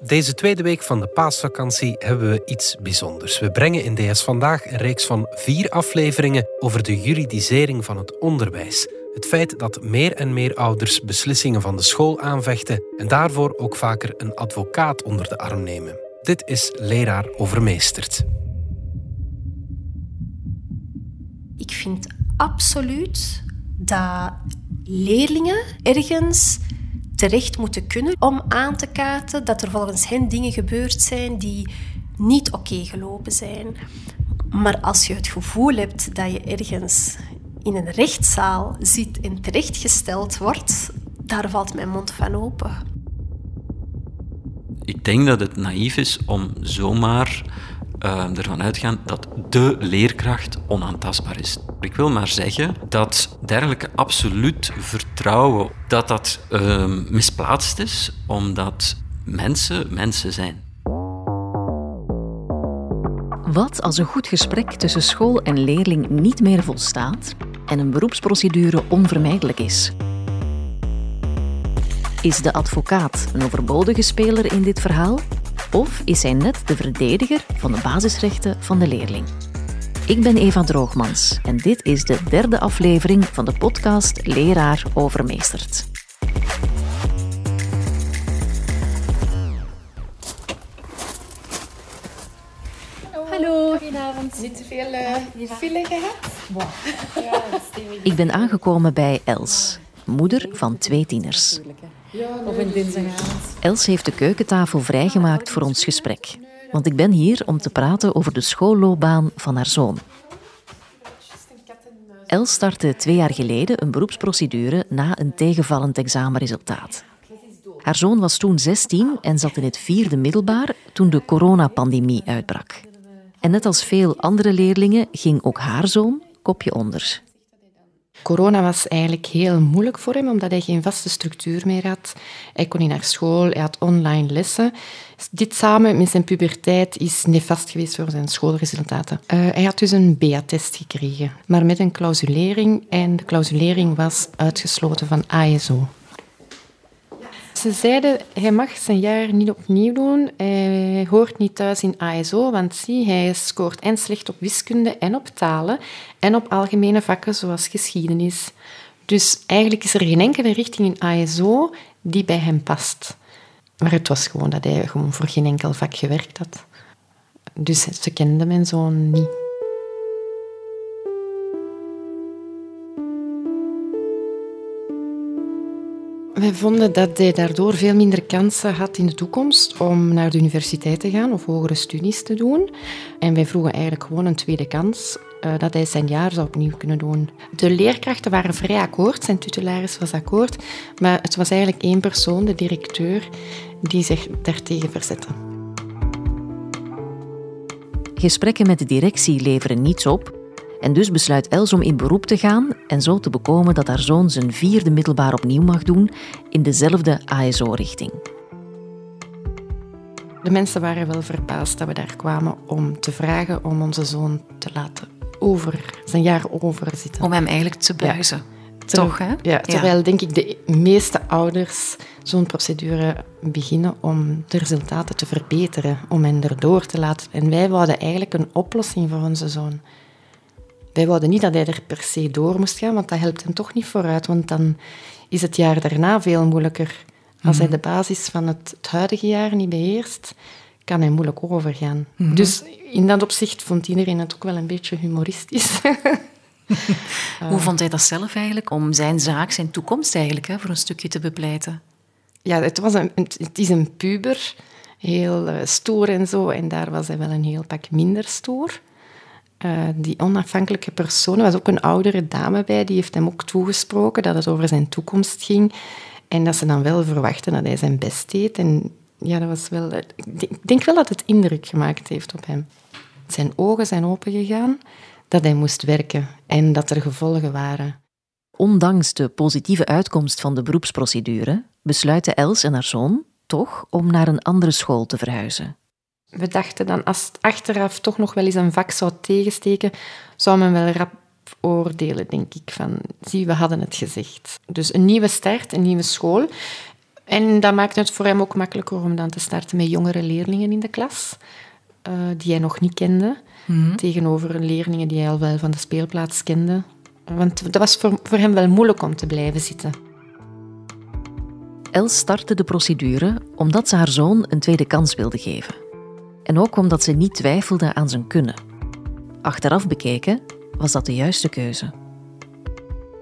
Deze tweede week van de paasvakantie hebben we iets bijzonders. We brengen in DS Vandaag een reeks van vier afleveringen over de juridisering van het onderwijs. Het feit dat meer en meer ouders beslissingen van de school aanvechten en daarvoor ook vaker een advocaat onder de arm nemen. Dit is Leraar Overmeesterd. Ik vind absoluut dat leerlingen ergens terecht moeten kunnen om aan te kaarten dat er volgens hen dingen gebeurd zijn die niet oké gelopen zijn. Maar als je het gevoel hebt dat je ergens in een rechtszaal zit en terechtgesteld wordt, daar valt mijn mond van open. Ik denk dat het naïef is om zomaar uh, ervan uitgaan dat de leerkracht onaantastbaar is. Ik wil maar zeggen dat dergelijke absoluut vertrouwen dat dat uh, misplaatst is, omdat mensen mensen zijn. Wat als een goed gesprek tussen school en leerling niet meer volstaat en een beroepsprocedure onvermijdelijk is? Is de advocaat een overbodige speler in dit verhaal? Of is hij net de verdediger van de basisrechten van de leerling? Ik ben Eva Droogmans en dit is de derde aflevering van de podcast Leraar Overmeesterd. Hallo. Goedenavond. Niet te veel uh, file gehad? Ja, Ik ben aangekomen bij Els, moeder van twee tieners. Een dinsdagavond. Els heeft de keukentafel vrijgemaakt voor ons gesprek. Want ik ben hier om te praten over de schoolloopbaan van haar zoon. Els startte twee jaar geleden een beroepsprocedure na een tegenvallend examenresultaat. Haar zoon was toen 16 en zat in het vierde middelbaar toen de coronapandemie uitbrak. En net als veel andere leerlingen ging ook haar zoon kopje onder. Corona was eigenlijk heel moeilijk voor hem, omdat hij geen vaste structuur meer had. Hij kon niet naar school, hij had online lessen. Dit samen met zijn puberteit is nefast geweest voor zijn schoolresultaten. Uh, hij had dus een BA-test gekregen, maar met een clausulering. En de clausulering was uitgesloten van ASO. Ze zeiden, hij mag zijn jaar niet opnieuw doen. Hij hoort niet thuis in ASO, want zie, hij scoort en slecht op wiskunde en op talen en op algemene vakken zoals geschiedenis. Dus eigenlijk is er geen enkele richting in ASO die bij hem past. Maar het was gewoon dat hij gewoon voor geen enkel vak gewerkt had. Dus ze kende mijn zoon niet. Wij vonden dat hij daardoor veel minder kansen had in de toekomst om naar de universiteit te gaan of hogere studies te doen. En wij vroegen eigenlijk gewoon een tweede kans, uh, dat hij zijn jaar zou opnieuw kunnen doen. De leerkrachten waren vrij akkoord, zijn tutelaris was akkoord, maar het was eigenlijk één persoon, de directeur, die zich daartegen verzette. Gesprekken met de directie leveren niets op en dus besluit Els om in beroep te gaan en zo te bekomen dat haar zoon zijn vierde middelbaar opnieuw mag doen in dezelfde ASO-richting. De mensen waren wel verbaasd dat we daar kwamen om te vragen om onze zoon te laten over, zijn jaar overzitten. Om hem eigenlijk te buizen. Toch, hè? Ja, terwijl denk ik de meeste ouders zo'n procedure beginnen om de resultaten te verbeteren, om hen erdoor te laten. En wij wouden eigenlijk een oplossing voor onze zoon. Wij wouden niet dat hij er per se door moest gaan, want dat helpt hem toch niet vooruit. Want dan is het jaar daarna veel moeilijker. Als hij mhm. de basis van het, het, huidige jaar niet beheerst, kan hij moeilijk overgaan. Mhm. Dus in dat opzicht vond iedereen het ook wel een beetje humoristisch. Hoe vond hij dat zelf eigenlijk, om zijn zaak, zijn toekomst eigenlijk, hè, voor een stukje te bepleiten? Ja, het, was een, het is een puber, heel uh, stoer en zo. En daar was hij wel een heel pak minder stoer. Uh, die onafhankelijke persoon, er was ook een oudere dame bij, die heeft hem ook toegesproken dat het over zijn toekomst ging. En dat ze dan wel verwachten dat hij zijn best deed. En ja, dat was wel... Ik denk wel dat het indruk gemaakt heeft op hem. Zijn ogen zijn opengegaan, dat hij moest werken en dat er gevolgen waren. Ondanks de positieve uitkomst van de beroepsprocedure besluiten Els en haar zoon toch om naar een andere school te verhuizen we dachten dan, als het achteraf toch nog wel eens een vak zou tegensteken, zou men wel rap oordelen, denk ik. Van, zie, we hadden het gezegd. Dus een nieuwe start, een nieuwe school. En dat maakt het voor hem ook makkelijker om dan te starten met jongere leerlingen in de klas, uh, die hij nog niet kende, mm tegenover leerlingen die hij al wel van de speelplaats kende. Want dat was voor, voor hem wel moeilijk om te blijven zitten. Els startte de procedure omdat ze haar zoon een tweede kans wilde geven. En ook omdat ze niet twijfelde aan zijn kunnen. Achteraf bekeken was dat de juiste keuze.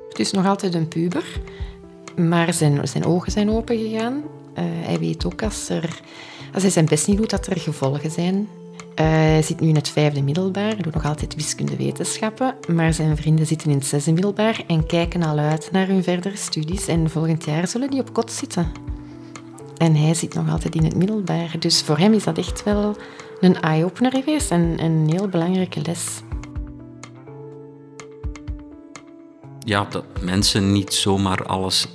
Het is nog altijd een puber, maar zijn, zijn ogen zijn open gegaan. Uh, hij weet ook als, er, als hij zijn best niet doet dat er gevolgen zijn. Uh, hij zit nu in het vijfde middelbaar, doet nog altijd wiskundewetenschappen, maar zijn vrienden zitten in het zesde middelbaar en kijken al uit naar hun verdere studies. En volgend jaar zullen die op kot zitten. En hij zit nog altijd in het middelbaar. Dus voor hem is dat echt wel een eye-opener geweest en een heel belangrijke les. Ja, dat mensen niet zomaar alles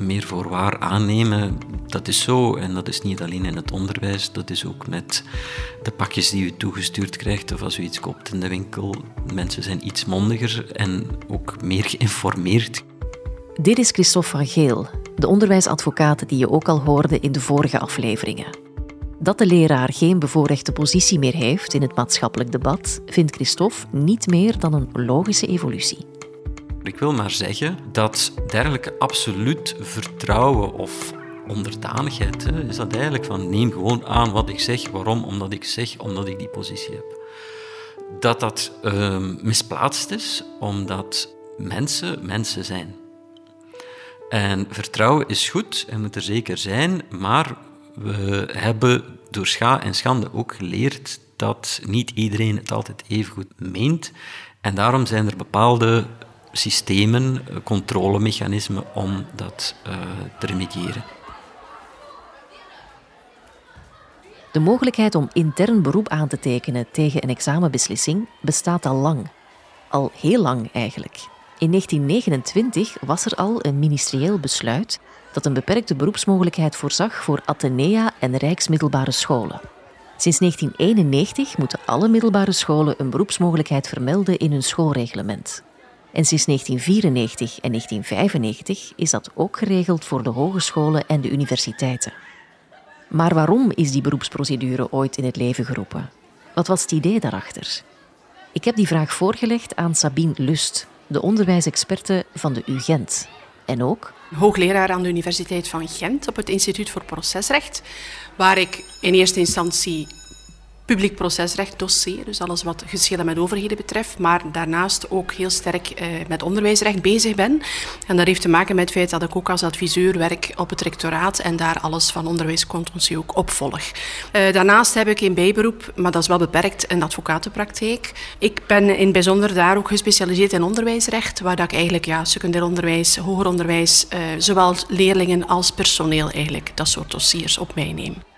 meer voor waar aannemen, dat is zo. En dat is niet alleen in het onderwijs, dat is ook met de pakjes die u toegestuurd krijgt of als u iets koopt in de winkel. Mensen zijn iets mondiger en ook meer geïnformeerd. Dit is Christophe van Geel, de onderwijsadvocaat die je ook al hoorde in de vorige afleveringen. Dat de leraar geen bevoorrechte positie meer heeft in het maatschappelijk debat, vindt Christophe niet meer dan een logische evolutie. Ik wil maar zeggen dat dergelijke absoluut vertrouwen of onderdanigheid hè, is dat eigenlijk van neem gewoon aan wat ik zeg. Waarom? Omdat ik zeg, omdat ik die positie heb. Dat dat uh, misplaatst is, omdat mensen mensen zijn. En vertrouwen is goed en moet er zeker zijn, maar we hebben door scha en schande ook geleerd dat niet iedereen het altijd even goed meent. En daarom zijn er bepaalde systemen, eh, controlemechanismen om dat uh, te remediëren. De mogelijkheid om intern beroep aan te tekenen tegen een examenbeslissing bestaat al lang. Al heel lang eigenlijk. In 1929 was er al een ministerieel besluit dat een beperkte beroepsmogelijkheid voorzag voor Athenea en rijksmiddelbare scholen. Sinds 1991 moeten alle middelbare scholen een beroepsmogelijkheid vermelden in hun schoolreglement. En sinds 1994 en 1995 is dat ook geregeld voor de hogescholen en de universiteiten. Maar waarom is die beroepsprocedure ooit in het leven geroepen? Wat was het idee daarachter? Ik heb die vraag voorgelegd aan Sabine Lust, de onderwijsexperte van de UGent. En ook hoogleraar aan de Universiteit van Gent op het Instituut voor Procesrecht, waar ik in eerste instantie publiek procesrecht dossier, dus alles wat geschillen met overheden betreft, maar daarnaast ook heel sterk eh, met onderwijsrecht bezig ben. En dat heeft te maken met het feit dat ik ook als adviseur werk op het rectoraat en daar alles van onderwijscontentieux ook opvolg. Uh, daarnaast heb ik een bijberoep, maar dat is wel beperkt, een advocatenpraktijk. Ik ben in bijzonder daar ook gespecialiseerd in onderwijsrecht, waar dat ik eigenlijk ja, secundair onderwijs, hoger onderwijs, uh, zowel leerlingen als personeel eigenlijk dat soort dossiers op mij neem.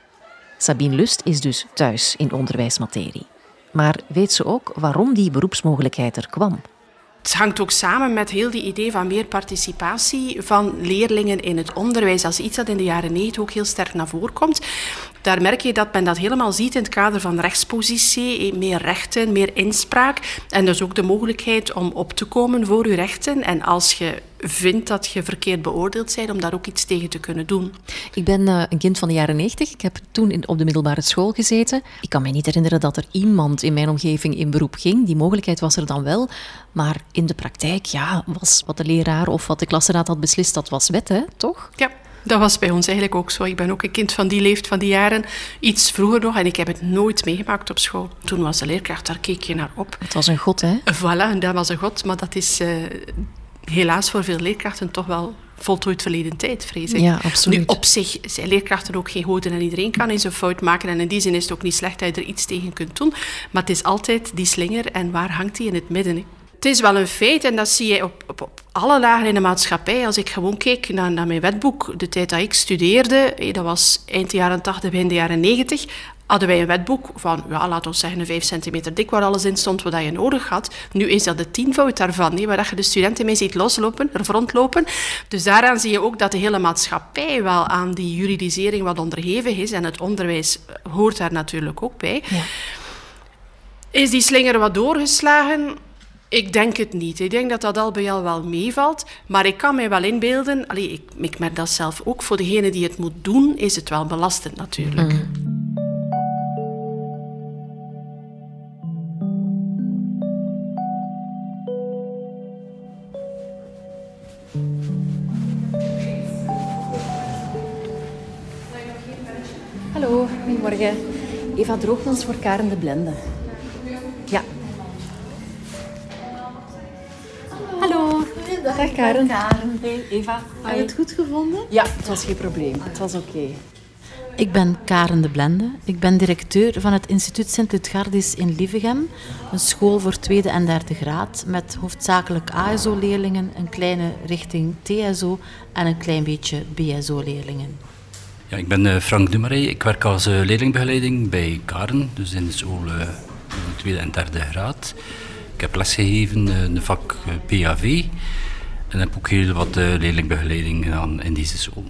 Sabine Lust is dus thuis in onderwijsmaterie. Maar weet ze ook waarom die beroepsmogelijkheid er kwam? Het hangt ook samen met heel die idee van meer participatie van leerlingen in het onderwijs. als iets dat in de jaren 90 ook heel sterk naar voren komt. Daar merk je dat men dat helemaal ziet in het kader van rechtspositie. Meer rechten, meer inspraak. En dus ook de mogelijkheid om op te komen voor je rechten. En als je vindt dat je verkeerd beoordeeld bent, om daar ook iets tegen te kunnen doen. Ik ben uh, een kind van de jaren 90. Ik heb toen in, op de middelbare school gezeten. Ik kan me niet herinneren dat er iemand in mijn omgeving in beroep ging. Die mogelijkheid was er dan wel. Maar in de praktijk, ja, was wat de leraar of wat de klasraad had beslist, dat was wet, hè? toch? Ja. Dat was bij ons eigenlijk ook zo. Ik ben ook een kind van die leeft van die jaren, iets vroeger nog, en ik heb het nooit meegemaakt op school. Toen was de leerkracht, daar keek je naar op. Het was een god, hè? Voilà, en dat was een god, maar dat is uh, helaas voor veel leerkrachten toch wel voltooid verleden tijd, vrees ik. Ja, absoluut. Nu, op zich zijn leerkrachten ook geen goden en iedereen kan eens een fout maken. En in die zin is het ook niet slecht dat je er iets tegen kunt doen. Maar het is altijd die slinger en waar hangt die in het midden? Het is wel een feit en dat zie je op, op, op alle lagen in de maatschappij. Als ik gewoon keek naar, naar mijn wetboek, de tijd dat ik studeerde, dat was eind jaren 80, begin de jaren 90, hadden wij een wetboek van, ja, laten we zeggen, een 5 centimeter dik, waar alles in stond wat je nodig had. Nu is dat de tienvoud daarvan, waar je de studenten mee ziet loslopen, er rondlopen. Dus daaraan zie je ook dat de hele maatschappij wel aan die juridisering wat onderhevig is. En het onderwijs hoort daar natuurlijk ook bij. Ja. Is die slinger wat doorgeslagen? Ik denk het niet. Ik denk dat dat al bij al wel meevalt. Maar ik kan mij wel inbeelden, allee, ik, ik merk dat zelf ook, voor degene die het moet doen, is het wel belastend natuurlijk. Mm. Hallo, goedemorgen. Eva Droogmans voor Karen de Blende. Dag Karen. Karen. Hey Eva, heb je het goed gevonden? Ja, het was geen probleem. Het was oké. Ik ben Karen de Blende. Ik ben directeur van het instituut Sint-Lutgardis in Lievegem. Een school voor tweede en derde graad met hoofdzakelijk ASO-leerlingen, een kleine richting TSO en een klein beetje BSO-leerlingen. Ja, ik ben eh, Frank Dumarij. Ik werk als uh, leerlingbegeleiding bij Karen, dus in de school uh, de tweede en derde graad. Ik heb lesgegeven in de vak PAV en heb ook heel wat leerlingbegeleiding gedaan in deze school.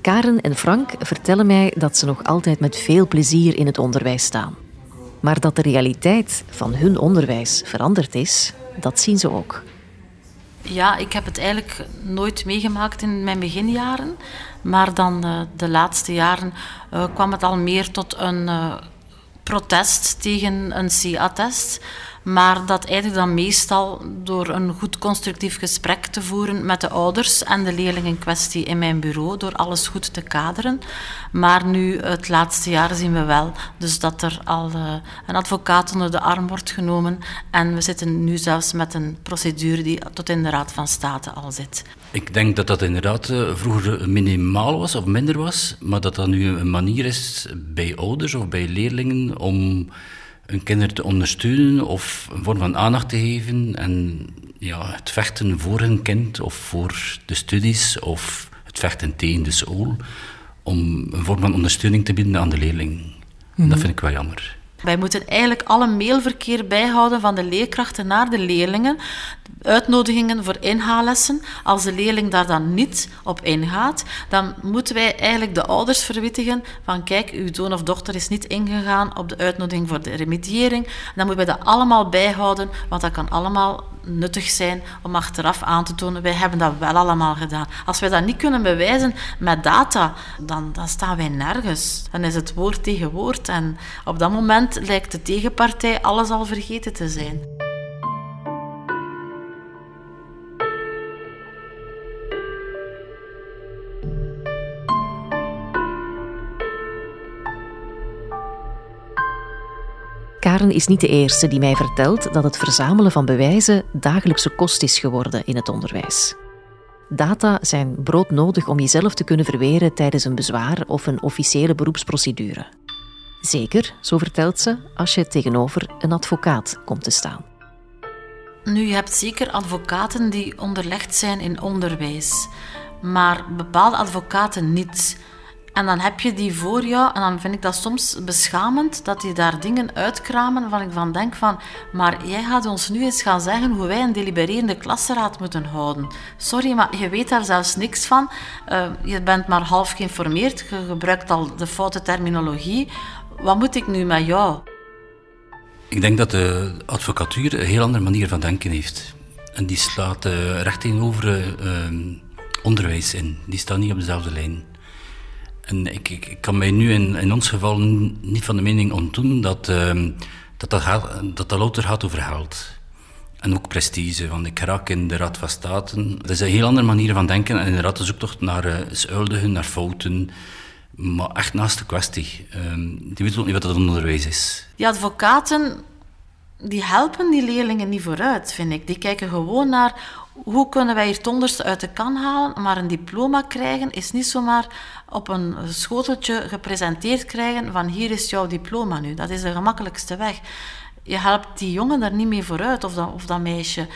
Karen en Frank vertellen mij dat ze nog altijd met veel plezier in het onderwijs staan. Maar dat de realiteit van hun onderwijs veranderd is, dat zien ze ook. Ja, ik heb het eigenlijk nooit meegemaakt in mijn beginjaren. Maar dan uh, de laatste jaren uh, kwam het al meer tot een uh, protest tegen een CA-test. Maar dat eigenlijk dan meestal door een goed constructief gesprek te voeren met de ouders en de leerling in kwestie in mijn bureau, door alles goed te kaderen. Maar nu, het laatste jaar, zien we wel dus dat er al uh, een advocaat onder de arm wordt genomen. En we zitten nu zelfs met een procedure die tot in de Raad van State al zit. Ik denk dat dat inderdaad uh, vroeger minimaal was of minder was, maar dat dat nu een manier is bij ouders of bij leerlingen om een kinder te ondersteunen of een vorm van aandacht te geven en ja, het vechten voor een kind of voor de studies of het vechten tegen de school om een vorm van ondersteuning te bieden aan de leerling. Dat mhm. vind ik wel jammer. Wij moeten eigenlijk alle mailverkeer bijhouden van de leerkrachten naar de leerlingen. Uitnodigingen voor inhaallessen. Als de leerling daar dan niet op ingaat, dan moeten wij eigenlijk de ouders verwittigen van kijk, uw zoon of dochter is niet ingegaan op de uitnodiging voor de remediëring. Dan moeten wij dat allemaal bijhouden, want dat kan allemaal nuttig zijn om achteraf aan te tonen, wij hebben dat wel allemaal gedaan. Als wij dat niet kunnen bewijzen met data, dan, dan staan wij nergens. Dan is het woord tegen woord en op dat moment lijkt de tegenpartij alles al vergeten te zijn. Karen is niet de eerste die mij vertelt dat het verzamelen van bewijzen dagelijkse kost is geworden in het onderwijs. Data zijn broodnodig om jezelf te kunnen verweren tijdens een bezwaar of een officiële beroepsprocedure. Zeker, zo vertelt ze, als je tegenover een advocaat komt te staan. Nu, je hebt zeker advocaten die onderlegd zijn in onderwijs, maar bepaalde advocaten niet. En dan heb je die voor jou en dan vind ik dat soms beschamend dat die daar dingen uitkramen waarvan ik van denk van maar jij gaat ons nu eens gaan zeggen hoe wij een delibererende klassenraad moeten houden. Sorry, maar je weet daar zelfs niks van. Uh, je bent maar half geïnformeerd, je gebruikt al de foute terminologie. Wat moet ik nu met jou? Ik denk dat de advocatuur een heel andere manier van denken heeft. En die slaat uh, recht tegenover uh, onderwijs in. Die staat niet op dezelfde lijn. En ik, ik, kan mij nu in, ons geval niet van de mening ontdoen dat uh, dat, dat, gaat, dat louter gaat over geld. En ook prestige, want ik raak in de Raad van State. Dat is een heel andere manier van denken en inderdaad de zoektocht naar uh, schuildigen, naar fouten. Maar echt naast de kwestie. Uh, die weten ook niet wat dat onderwijs is. Die advocaten die helpen die leerlingen niet vooruit, vind ik. Die kijken gewoon naar hoe kunnen wij hier het onderste uit de kan halen, maar een diploma krijgen is niet zomaar op een schoteltje gepresenteerd krijgen van hier is jouw diploma nu. Dat is de gemakkelijkste weg. Je helpt die jongen daar niet mee vooruit, of dat, of dat meisje.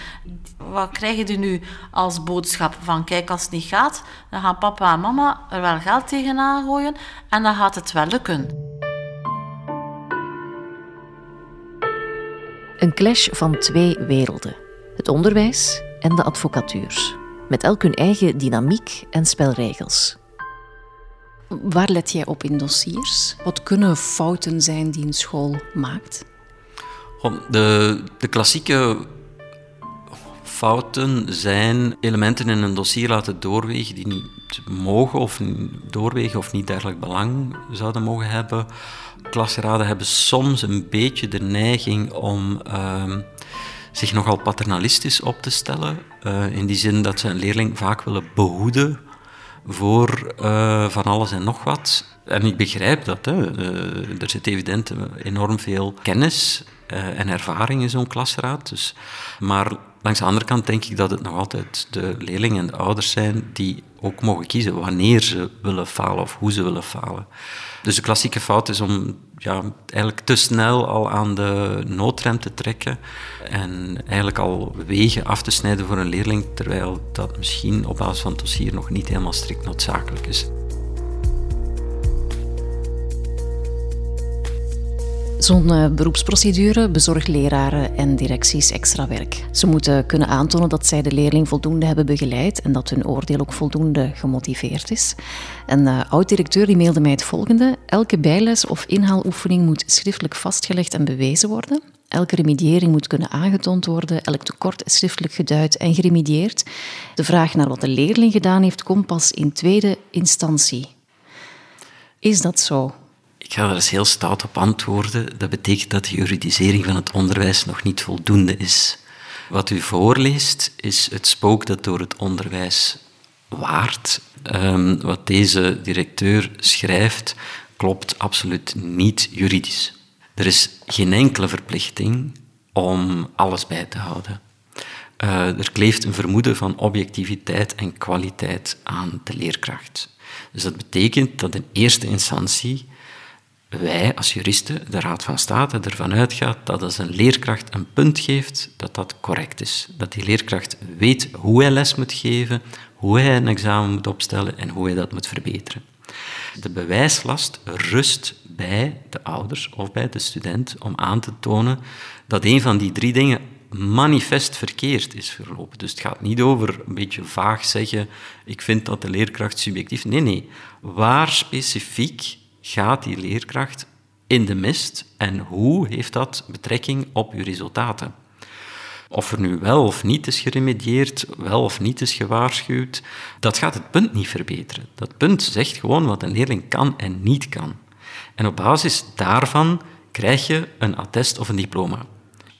Wat krijg je nu als boodschap? Van kijk, als het niet gaat, dan gaan papa en mama er wel geld tegenaan gooien en dan gaat het wel lukken. Een clash van twee werelden. Het onderwijs en de advocatuur. Met elk hun eigen dynamiek en spelregels. Waar let jij op in dossiers? Wat kunnen fouten zijn die een school maakt? De, de klassieke fouten zijn elementen in een dossier laten doorwegen die niet mogen of doorwegen of niet dergelijk belang zouden mogen hebben. Klasraden hebben soms een beetje de neiging om ehm, zich nogal paternalistisch op te stellen. Uh, in die zin dat ze een leerling vaak willen behoeden voor uh, van alles en nog wat. En ik begrijp dat. Hè. Uh, er zit evident enorm veel kennis en ervaring in zo'n klasraad. Dus, maar langs de andere kant denk ik dat het nog altijd de leerlingen en de ouders zijn die ook mogen kiezen wanneer ze willen falen of hoe ze willen falen. Dus de klassieke fout is om ja, eigenlijk te snel al aan de noodrem te trekken en eigenlijk al wegen af te snijden voor een leerling, terwijl dat misschien op basis van het dossier nog niet helemaal strikt noodzakelijk is. Zo'n uh, beroepsprocedure bezorgt leraren en directies extra werk. Ze moeten kunnen aantonen dat zij de leerling voldoende hebben begeleid en dat hun oordeel ook voldoende gemotiveerd is. Een uh, oud-directeur die mailde mij het volgende. Elke bijles of inhaaloefening moet schriftelijk vastgelegd en bewezen worden. Elke remediering moet kunnen aangetoond worden, elk tekort is schriftelijk geduid en geremedieerd. De vraag naar wat de leerling gedaan heeft komt pas in tweede instantie. Is dat zo? Ik ga er eens heel stout op antwoorden. Dat betekent dat de juridisering van het onderwijs nog niet voldoende is. Wat u voorleest is het spook dat door het onderwijs waart. Um, wat deze directeur schrijft klopt absoluut niet juridisch. Er is geen enkele verplichting om alles bij te houden. Uh, er kleeft een vermoeden van objectiviteit en kwaliteit aan de leerkracht. Dus dat betekent dat in eerste instantie wij als juristen, de Raad van State, ervan uitgaat dat als een leerkracht een punt geeft, dat dat correct is. Dat die leerkracht weet hoe hij les moet geven, hoe hij een examen moet opstellen en hoe hij dat moet verbeteren. De bewijslast rust bij de ouders of bij de student om aan te tonen dat een van die drie dingen manifest verkeerd is verlopen. Dus het gaat niet over een beetje vaag zeggen, ik vind dat de leerkracht subjectief... Nee, nee. Waar specifiek gaat die leerkracht in de mist en hoe heeft dat betrekking op uw resultaten? Of er nu wel of niet is geremedieerd, wel of niet is gewaarschuwd, dat gaat het punt niet verbeteren. Dat punt zegt gewoon wat een leerling kan en niet kan. En op basis daarvan krijg je een attest of een diploma.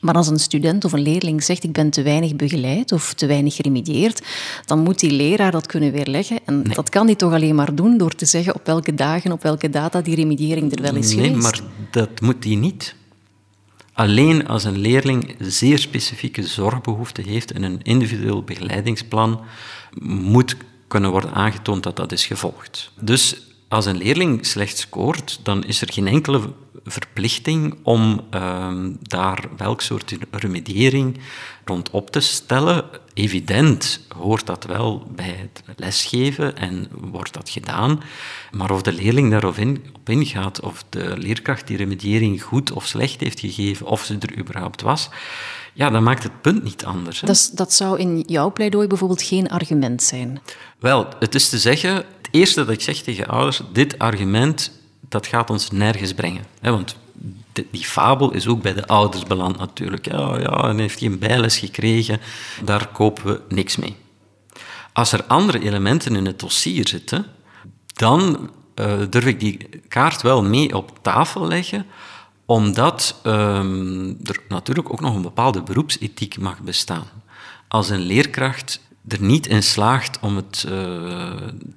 Maar als een student of een leerling zegt ik ben te weinig begeleid of te weinig geremedieerd, dan moet die leraar dat kunnen weerleggen. En dat kan hij toch alleen maar doen door te zeggen op welke dagen, op welke data die remediering er wel is nee, geweest. Nee, maar dat moet hij niet. Alleen als een leerling zeer specifieke zorgbehoeften heeft en een individueel begeleidingsplan moet kunnen worden aangetoond dat dat is gevolgd. Dus als een leerling slecht scoort, dan is er geen enkele verplichting om ehm, daar welk soort remediering rond op te stellen. Evident hoort dat wel bij het lesgeven en wordt dat gedaan. Maar of de leerling daarop in, op ingaat, of de leerkracht die remediering goed of slecht heeft gegeven, of ze er überhaupt was, ja, dan maakt het punt niet anders. Hè? Dat, dat zou in jouw pleidooi bijvoorbeeld geen argument zijn. Wel, het is te zeggen, eerste dat ik zeg tegen ouders, dit argument dat gaat ons nergens brengen. Hè, want die fabel is ook bij de ouders beland natuurlijk. Ja, ja, en heeft hij een bijles gekregen, daar kopen we niks mee. Als er andere elementen in het dossier zitten, dan uh, durf ik die kaart wel mee op tafel leggen, omdat um, er natuurlijk ook nog een bepaalde beroepsethiek mag bestaan. Als een leerkracht er niet in slaagt om het, uh,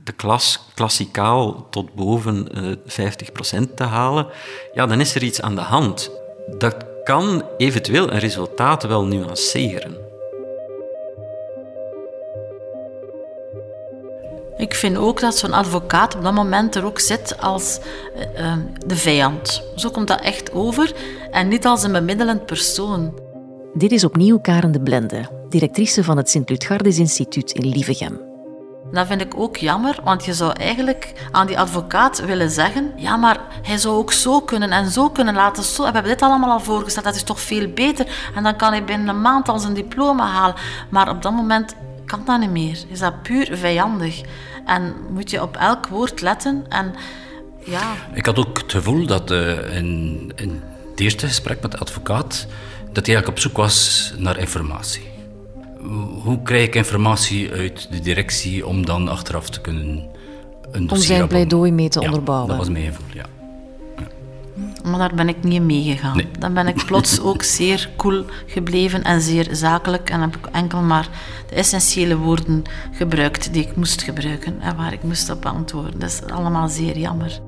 de klas klassikaal tot boven uh, eh, 50% te halen, ja, dan is er iets aan de hand. Dat kan eventueel een resultaat wel nuanceren. Ik vind ook dat zo'n advocaat op dat moment er ook zit als uh, de vijand. Zo komt dat echt over en niet als een bemiddelend persoon. Dit is opnieuw Karen de Blende, directrice van het Sint-Lutgardis Instituut in Lievegem. Dat vind ik ook jammer, want je zou eigenlijk aan die advocaat willen zeggen: ja, maar hij zou ook zo kunnen en zo kunnen laten. Zo, we hebben dit allemaal al voorgesteld, dat is toch veel beter. En dan kan hij binnen een maand al zijn diploma halen. Maar op dat moment kan dat niet meer. Is dat puur vijandig. En moet je op elk woord letten. En, ja. Ik had ook het gevoel dat uh, in, in het eerste gesprek met de advocaat dat hij eigenlijk op zoek was naar informatie. hoe krijg ik informatie uit de directie om dan achteraf te kunnen een dossier Om zijn pleidooi mee te onderbouwen. dat was mijn gevoel, ja. Maar daar ben ik niet in meegegaan. Nee. Dan ben ik plots ook zeer cool gebleven en zeer zakelijk. En heb ik enkel maar de essentiële woorden gebruikt die ik moest gebruiken en waar ik moest op antwoorden. Dat is allemaal zeer jammer.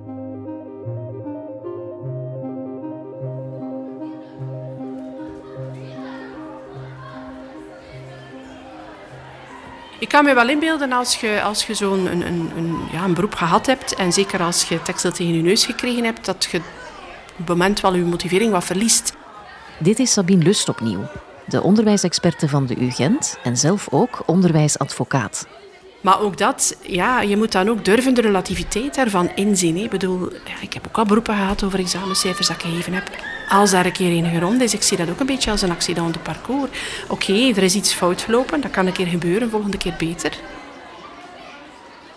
Ik kan me wel inbeelden als je, als je zo'n een, een, een, ja, een beroep gehad hebt, en zeker als je tekstel tegen je neus gekregen hebt, dat je op het moment wel je motivering wat verliest. Dit is Sabine Lust opnieuw, de onderwijsexperte van de UGent en zelf ook onderwijsadvocaat. Maar ook dat, ja, je moet dan ook durven de relativiteit daarvan inzien. hè. Ik bedoel, ja, ik heb ook al beroepen gehad over examencijfers dat ik gegeven heb. Als daar een keer enige rond is, ik zie dat ook een beetje als een accident de parcours. Oké, er is iets fout gelopen, dat kan een keer gebeuren, volgende keer beter.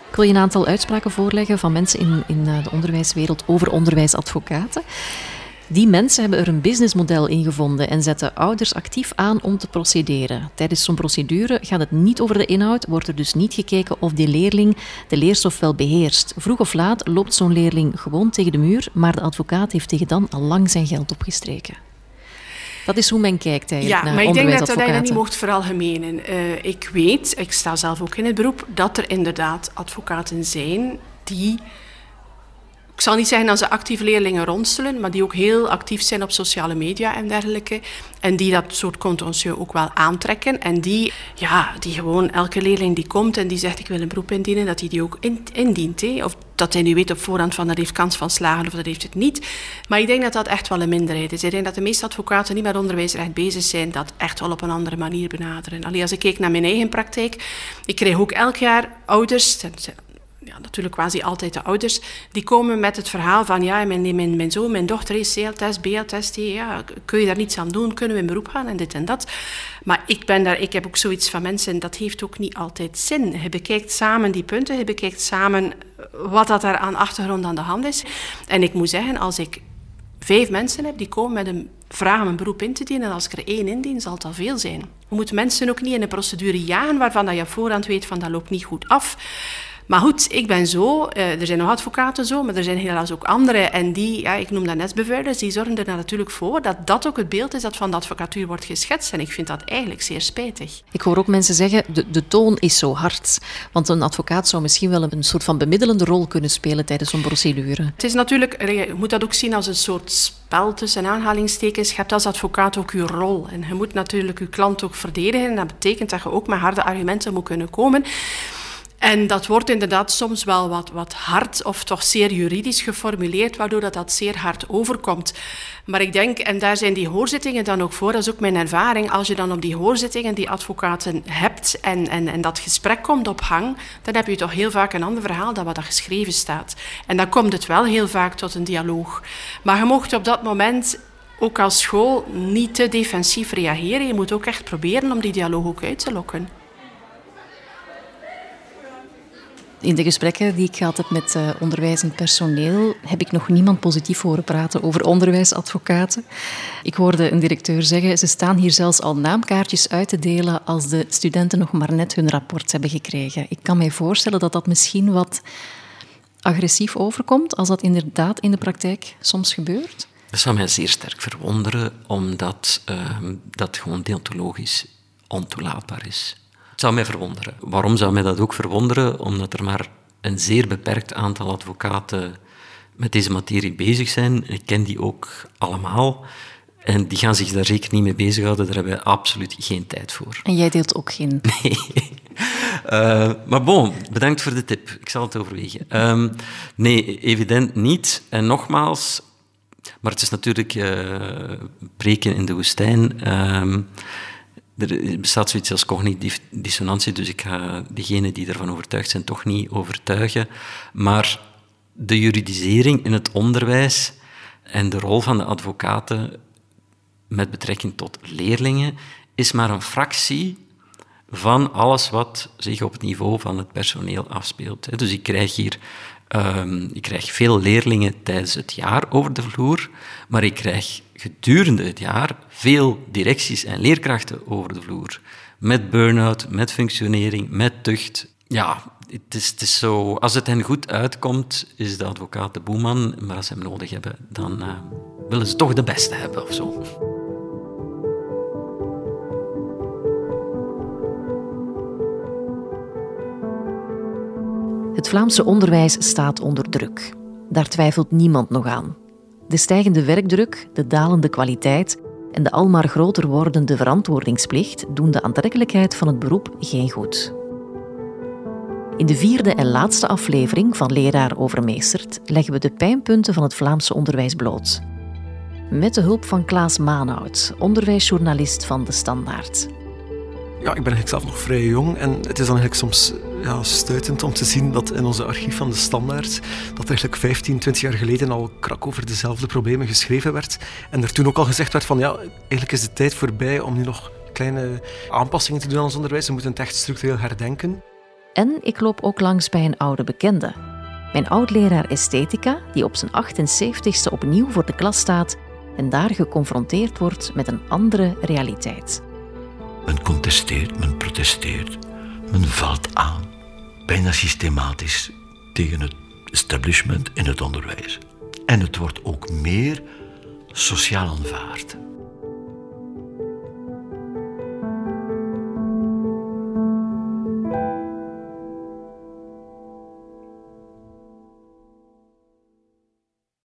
Ik wil je een aantal uitspraken voorleggen van mensen in, in eh, de onderwijswereld over onderwijsadvocaten. Die mensen hebben er een businessmodel in gevonden en zetten ouders actief aan om te procederen. Tijdens zo'n procedure gaat het niet over de inhoud, wordt er dus niet gekeken of die leerling de leerstof wel beheerst. Vroeg of laat loopt zo'n leerling gewoon tegen de muur, maar de advocaat heeft tegen dan al lang zijn geld opgestreken. Dat is hoe men kijkt eigenlijk Ja, naar maar ik denk dat je dat niet mocht veralgemenen. Eh ik weet, ik sta zelf ook in het beroep, dat er inderdaad advocaten zijn die... Ik zal niet zeggen dat ze actief leerlingen ronselen, maar die ook heel actief zijn op sociale media en dergelijke. En die dat soort contentieux ook wel aantrekken. En die, ja, die gewoon elke leerling die komt en die zegt ik wil een beroep indienen, dat hij die ook in- indient. Hè. Of dat hij nu weet op voorhand van dat heeft kans van slagen of dat heeft het niet. Maar ik denk dat dat echt wel een minderheid is. Ik denk dat de meeste advocaten niet met onderwijsrecht bezig zijn, dat echt wel op een andere manier benaderen. Allee, als ik kijk naar mijn eigen praktijk, ik krijg ook elk jaar ouders, ja, natuurlijk quasi altijd de ouders, die komen met het verhaal van ja, mijn, mijn, mijn zoon, mijn dochter is CL-test, BL-test, ja, kun je daar niets aan doen, kunnen we in beroep gaan en dit en dat. Maar ik, ben daar, ik heb ook zoiets van mensen, dat heeft ook niet altijd zin. Je bekijkt samen die punten, je bekijkt samen wat dat er aan achtergrond aan de hand is. En ik moet zeggen, als ik vijf mensen heb die komen met een vraag om een beroep in te dienen, en als ik er één indien, zal het al veel zijn. We moeten mensen ook niet in een procedure jagen waarvan dat je voorhand weet van dat loopt niet goed af. Maar goed, ik ben zo, eh, er zijn nog advocaten zo, maar er zijn helaas ook anderen. En die, ja, ik noem dat nestbevuilers, die zorgen er natuurlijk voor dat dat ook het beeld is dat van de advocatuur wordt geschetst. En ik vind dat eigenlijk zeer spijtig. Ik hoor ook mensen zeggen, de, de toon is zo hard. Want een advocaat zou misschien wel een soort van bemiddelende rol kunnen spelen tijdens zo'n procedure. Het is natuurlijk, je moet dat ook zien als een soort spel tussen aanhalingstekens. Je hebt als advocaat ook je rol. En je moet natuurlijk je klant ook verdedigen. En dat betekent dat je ook met harde argumenten moet kunnen komen. En dat wordt inderdaad soms wel wat, wat hard of toch zeer juridisch geformuleerd, waardoor dat, dat zeer hard overkomt. Maar ik denk, en daar zijn die hoorzittingen dan ook voor, dat is ook mijn ervaring, als je dan op die hoorzittingen die advocaten hebt en, en, en dat gesprek komt op hang, dan heb je toch heel vaak een ander verhaal dan wat er geschreven staat. En dan komt het wel heel vaak tot een dialoog. Maar je mocht op dat moment ook als school niet te defensief reageren. Je moet ook echt proberen om die dialoog ook uit te lokken. In de gesprekken die ik gehad heb met uh, onderwijzend personeel, heb ik nog niemand positief horen praten over onderwijsadvocaten. Ik hoorde een directeur zeggen, ze staan hier zelfs al naamkaartjes uit te delen als de studenten nog maar net hun rapport hebben gekregen. Ik kan mij voorstellen dat dat misschien wat agressief overkomt, als dat inderdaad in de praktijk soms gebeurt. Dat zou mij zeer sterk verwonderen, omdat uh, dat gewoon deontologisch ontoelaatbaar is. Het zou mij verwonderen. Waarom zou mij dat ook verwonderen? Omdat er maar een zeer beperkt aantal advocaten met deze materie bezig zijn. Ik ken die ook allemaal. En die gaan zich daar zeker niet mee bezighouden. Daar hebben we absoluut geen tijd voor. En jij deelt ook geen? Nee. Uh, maar bon, bedankt voor de tip. Ik zal het overwegen. Um, nee, evident niet. En nogmaals, maar het is natuurlijk uh, preken in de woestijn. Um, er bestaat zoiets als cognitieve dissonantie, dus ik ga degenen die ervan overtuigd zijn toch niet overtuigen. Maar de juridisering in het onderwijs en de rol van de advocaten met betrekking tot leerlingen is maar een fractie van alles wat zich op het niveau van het personeel afspeelt. Dus ik krijg hier um, ik krijg veel leerlingen tijdens het jaar over de vloer, maar ik krijg gedurende het jaar veel directies en leerkrachten over de vloer. met burn-out, met functionering, met tucht. Ja, het is, het is zo... Als het hen goed uitkomt, is de advocaat de boeman. Maar als ze hem nodig hebben, dan uh, willen ze toch de beste hebben of zo. Het Vlaamse onderwijs staat onder druk. Daar twijfelt niemand nog aan. De stijgende werkdruk, de dalende kwaliteit en de almaar groter wordende verantwoordingsplicht doen de aantrekkelijkheid van het beroep geen goed. In de vierde en laatste aflevering van Leraar Overmeesterd leggen we de pijnpunten van het Vlaamse onderwijs bloot. Met de hulp van Klaas Maanhout, onderwijsjournalist van De Standaard. Ja, ik ben eigenlijk zelf nog vrij jong en het is dan eigenlijk soms ja, stuitend om te zien dat in onze archief van de Standaard dat eigenlijk 15, 20 jaar geleden al krak over dezelfde problemen geschreven werd en er toen ook al gezegd werd van ja, eigenlijk is de tijd voorbij om nu nog kleine aanpassingen te doen aan ons onderwijs. We moeten het echt structureel herdenken. En ik loop ook langs bij een oude bekende. Mijn oud-leraar esthetica, die op zijn 78ste opnieuw voor de klas staat en daar geconfronteerd wordt met een andere realiteit. Men contesteert, men protesteert, men valt aan, bijna systematisch, tegen het establishment in het onderwijs. En het wordt ook meer sociaal aanvaard.